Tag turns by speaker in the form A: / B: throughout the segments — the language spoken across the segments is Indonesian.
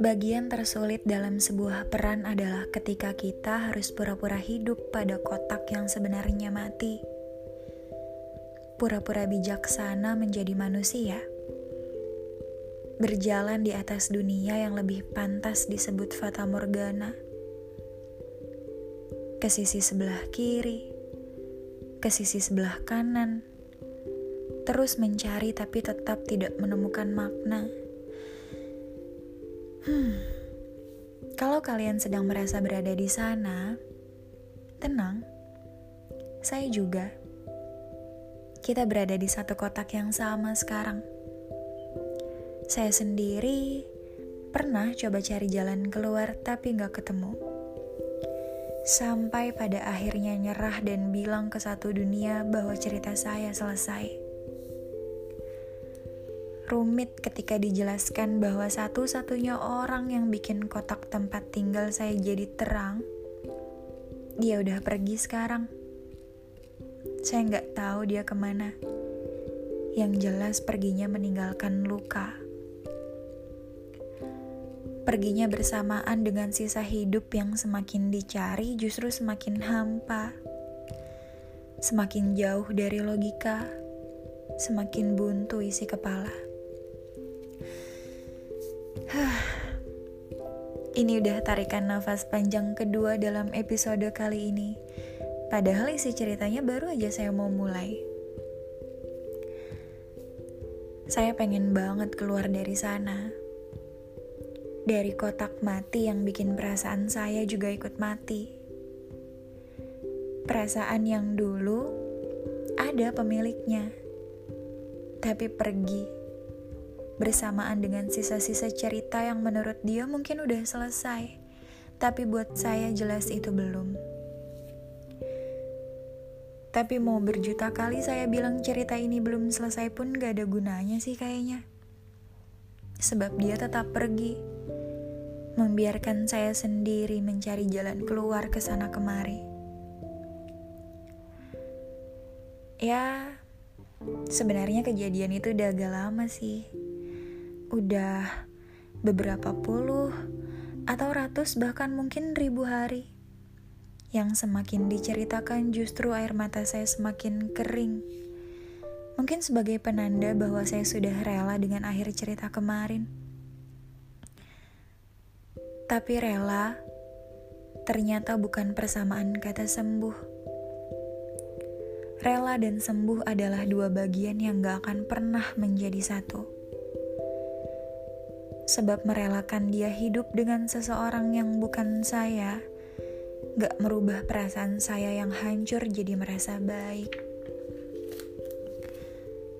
A: Bagian tersulit dalam sebuah peran adalah ketika kita harus pura-pura hidup pada kotak yang sebenarnya mati. Pura-pura bijaksana menjadi manusia. Berjalan di atas dunia yang lebih pantas disebut fata morgana. Ke sisi sebelah kiri, ke sisi sebelah kanan, terus mencari tapi tetap tidak menemukan makna Hmm, kalau kalian sedang merasa berada di sana, tenang. Saya juga. Kita berada di satu kotak yang sama sekarang. Saya sendiri pernah coba cari jalan keluar tapi nggak ketemu. Sampai pada akhirnya nyerah dan bilang ke satu dunia bahwa cerita saya selesai rumit ketika dijelaskan bahwa satu-satunya orang yang bikin kotak tempat tinggal saya jadi terang, dia udah pergi sekarang. Saya nggak tahu dia ke mana. Yang jelas perginya meninggalkan luka. Perginya bersamaan dengan sisa hidup yang semakin dicari justru semakin hampa. Semakin jauh dari logika, semakin buntu isi kepala. Ini udah tarikan nafas panjang kedua dalam episode kali ini. Padahal isi ceritanya baru aja saya mau mulai. Saya pengen banget keluar dari sana. Dari kotak mati yang bikin perasaan saya juga ikut mati. Perasaan yang dulu ada pemiliknya, tapi pergi bersamaan dengan sisa-sisa cerita yang menurut dia mungkin udah selesai, tapi buat saya jelas itu belum. Tapi mau berjuta kali saya bilang cerita ini belum selesai pun gak ada gunanya sih kayaknya. Sebab dia tetap pergi, membiarkan saya sendiri mencari jalan keluar ke sana kemari. Ya, sebenarnya kejadian itu udah agak lama sih udah beberapa puluh atau ratus bahkan mungkin ribu hari. Yang semakin diceritakan justru air mata saya semakin kering. Mungkin sebagai penanda bahwa saya sudah rela dengan akhir cerita kemarin. Tapi rela ternyata bukan persamaan kata sembuh. Rela dan sembuh adalah dua bagian yang gak akan pernah menjadi satu sebab merelakan dia hidup dengan seseorang yang bukan saya, gak merubah perasaan saya yang hancur jadi merasa baik.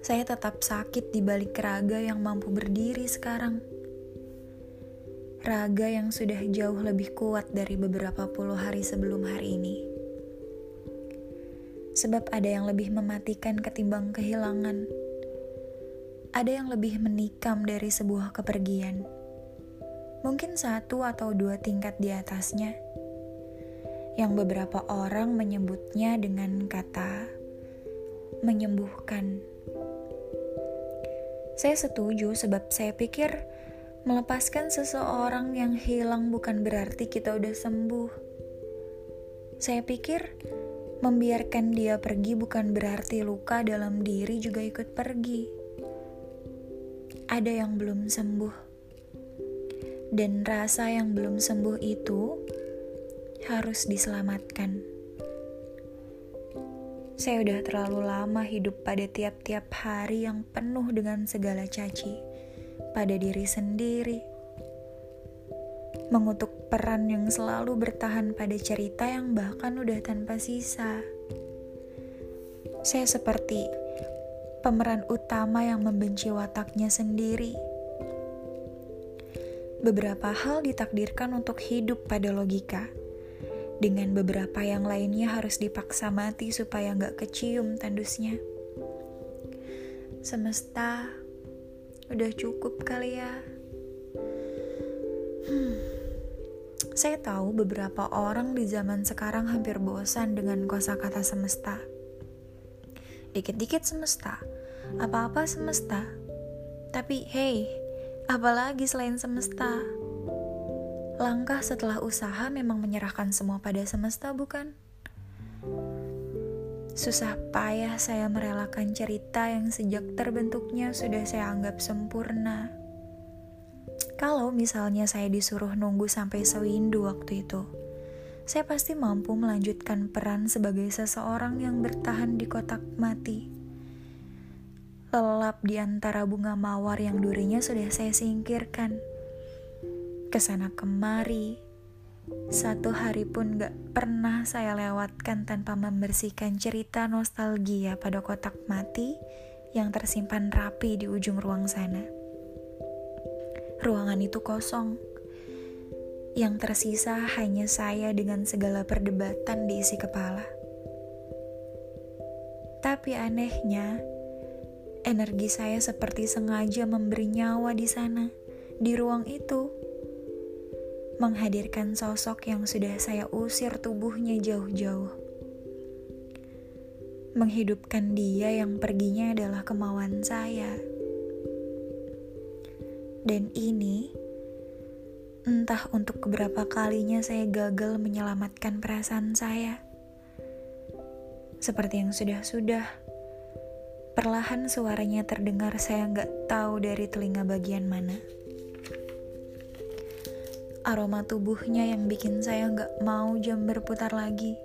A: Saya tetap sakit di balik raga yang mampu berdiri sekarang. Raga yang sudah jauh lebih kuat dari beberapa puluh hari sebelum hari ini. Sebab ada yang lebih mematikan ketimbang kehilangan ada yang lebih menikam dari sebuah kepergian. Mungkin satu atau dua tingkat di atasnya. Yang beberapa orang menyebutnya dengan kata menyembuhkan. Saya setuju sebab saya pikir melepaskan seseorang yang hilang bukan berarti kita udah sembuh. Saya pikir membiarkan dia pergi bukan berarti luka dalam diri juga ikut pergi ada yang belum sembuh, dan rasa yang belum sembuh itu harus diselamatkan. Saya udah terlalu lama hidup pada tiap-tiap hari yang penuh dengan segala caci pada diri sendiri, mengutuk peran yang selalu bertahan pada cerita yang bahkan udah tanpa sisa. Saya seperti pemeran utama yang membenci wataknya sendiri. Beberapa hal ditakdirkan untuk hidup pada logika, dengan beberapa yang lainnya harus dipaksa mati supaya nggak kecium tandusnya. Semesta, udah cukup kali ya. Hmm. Saya tahu beberapa orang di zaman sekarang hampir bosan dengan kosakata semesta dikit-dikit semesta, apa-apa semesta. Tapi hey, apalagi selain semesta? Langkah setelah usaha memang menyerahkan semua pada semesta, bukan? Susah payah saya merelakan cerita yang sejak terbentuknya sudah saya anggap sempurna. Kalau misalnya saya disuruh nunggu sampai sewindu waktu itu, saya pasti mampu melanjutkan peran sebagai seseorang yang bertahan di kotak mati. Lelap di antara bunga mawar yang durinya sudah saya singkirkan ke sana kemari. Satu hari pun gak pernah saya lewatkan tanpa membersihkan cerita nostalgia pada kotak mati yang tersimpan rapi di ujung ruang sana. Ruangan itu kosong. Yang tersisa hanya saya dengan segala perdebatan di isi kepala. Tapi anehnya, energi saya seperti sengaja memberi nyawa di sana, di ruang itu menghadirkan sosok yang sudah saya usir tubuhnya jauh-jauh. Menghidupkan dia yang perginya adalah kemauan saya. Dan ini entah untuk keberapa kalinya saya gagal menyelamatkan perasaan saya. Seperti yang sudah-sudah, perlahan suaranya terdengar saya nggak tahu dari telinga bagian mana aroma tubuhnya yang bikin saya nggak mau jam berputar lagi.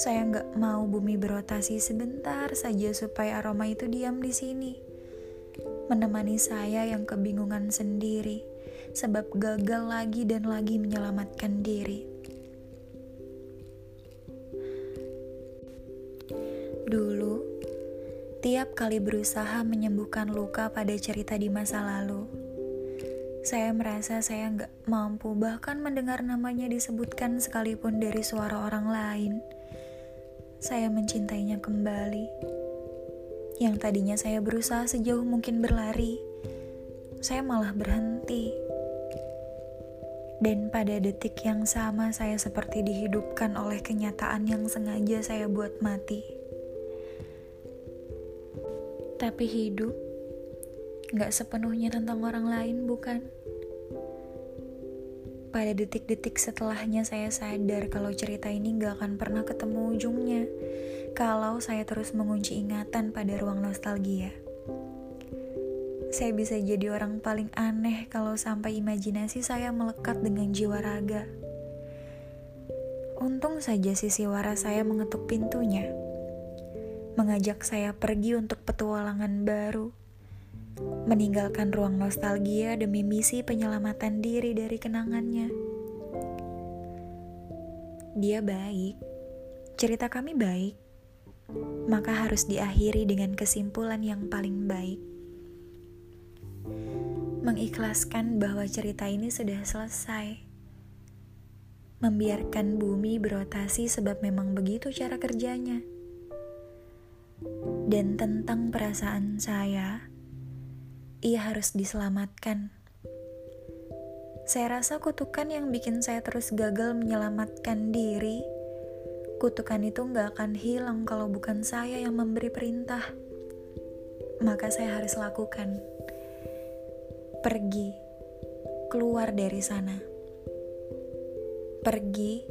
A: Saya nggak mau bumi berotasi sebentar saja supaya aroma itu diam di sini. Menemani saya yang kebingungan sendiri, sebab gagal lagi dan lagi menyelamatkan diri. Dulu, tiap kali berusaha menyembuhkan luka pada cerita di masa lalu, saya merasa saya nggak mampu bahkan mendengar namanya disebutkan sekalipun dari suara orang lain. Saya mencintainya kembali. Yang tadinya saya berusaha sejauh mungkin berlari, saya malah berhenti. Dan pada detik yang sama saya seperti dihidupkan oleh kenyataan yang sengaja saya buat mati. Tapi hidup Gak sepenuhnya tentang orang lain, bukan? Pada detik-detik setelahnya saya sadar kalau cerita ini gak akan pernah ketemu ujungnya kalau saya terus mengunci ingatan pada ruang nostalgia. Saya bisa jadi orang paling aneh kalau sampai imajinasi saya melekat dengan jiwa raga. Untung saja sisi waras saya mengetuk pintunya, mengajak saya pergi untuk petualangan baru meninggalkan ruang nostalgia demi misi penyelamatan diri dari kenangannya. Dia baik, cerita kami baik, maka harus diakhiri dengan kesimpulan yang paling baik. Mengikhlaskan bahwa cerita ini sudah selesai. Membiarkan bumi berotasi sebab memang begitu cara kerjanya. Dan tentang perasaan saya, ia harus diselamatkan. Saya rasa kutukan yang bikin saya terus gagal menyelamatkan diri, kutukan itu nggak akan hilang kalau bukan saya yang memberi perintah. Maka saya harus lakukan. Pergi, keluar dari sana. Pergi,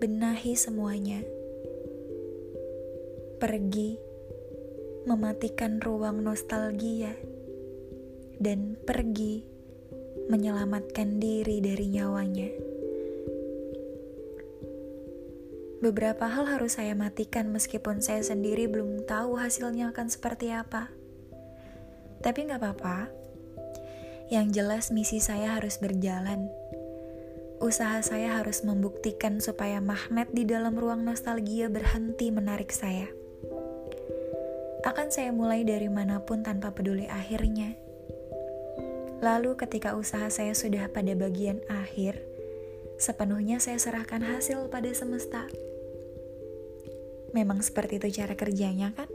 A: benahi semuanya. Pergi, mematikan ruang nostalgia dan pergi menyelamatkan diri dari nyawanya. Beberapa hal harus saya matikan meskipun saya sendiri belum tahu hasilnya akan seperti apa. Tapi nggak apa-apa. Yang jelas misi saya harus berjalan. Usaha saya harus membuktikan supaya magnet di dalam ruang nostalgia berhenti menarik saya. Akan saya mulai dari mana pun tanpa peduli akhirnya Lalu ketika usaha saya sudah pada bagian akhir, sepenuhnya saya serahkan hasil pada semesta. Memang seperti itu cara kerjanya kan?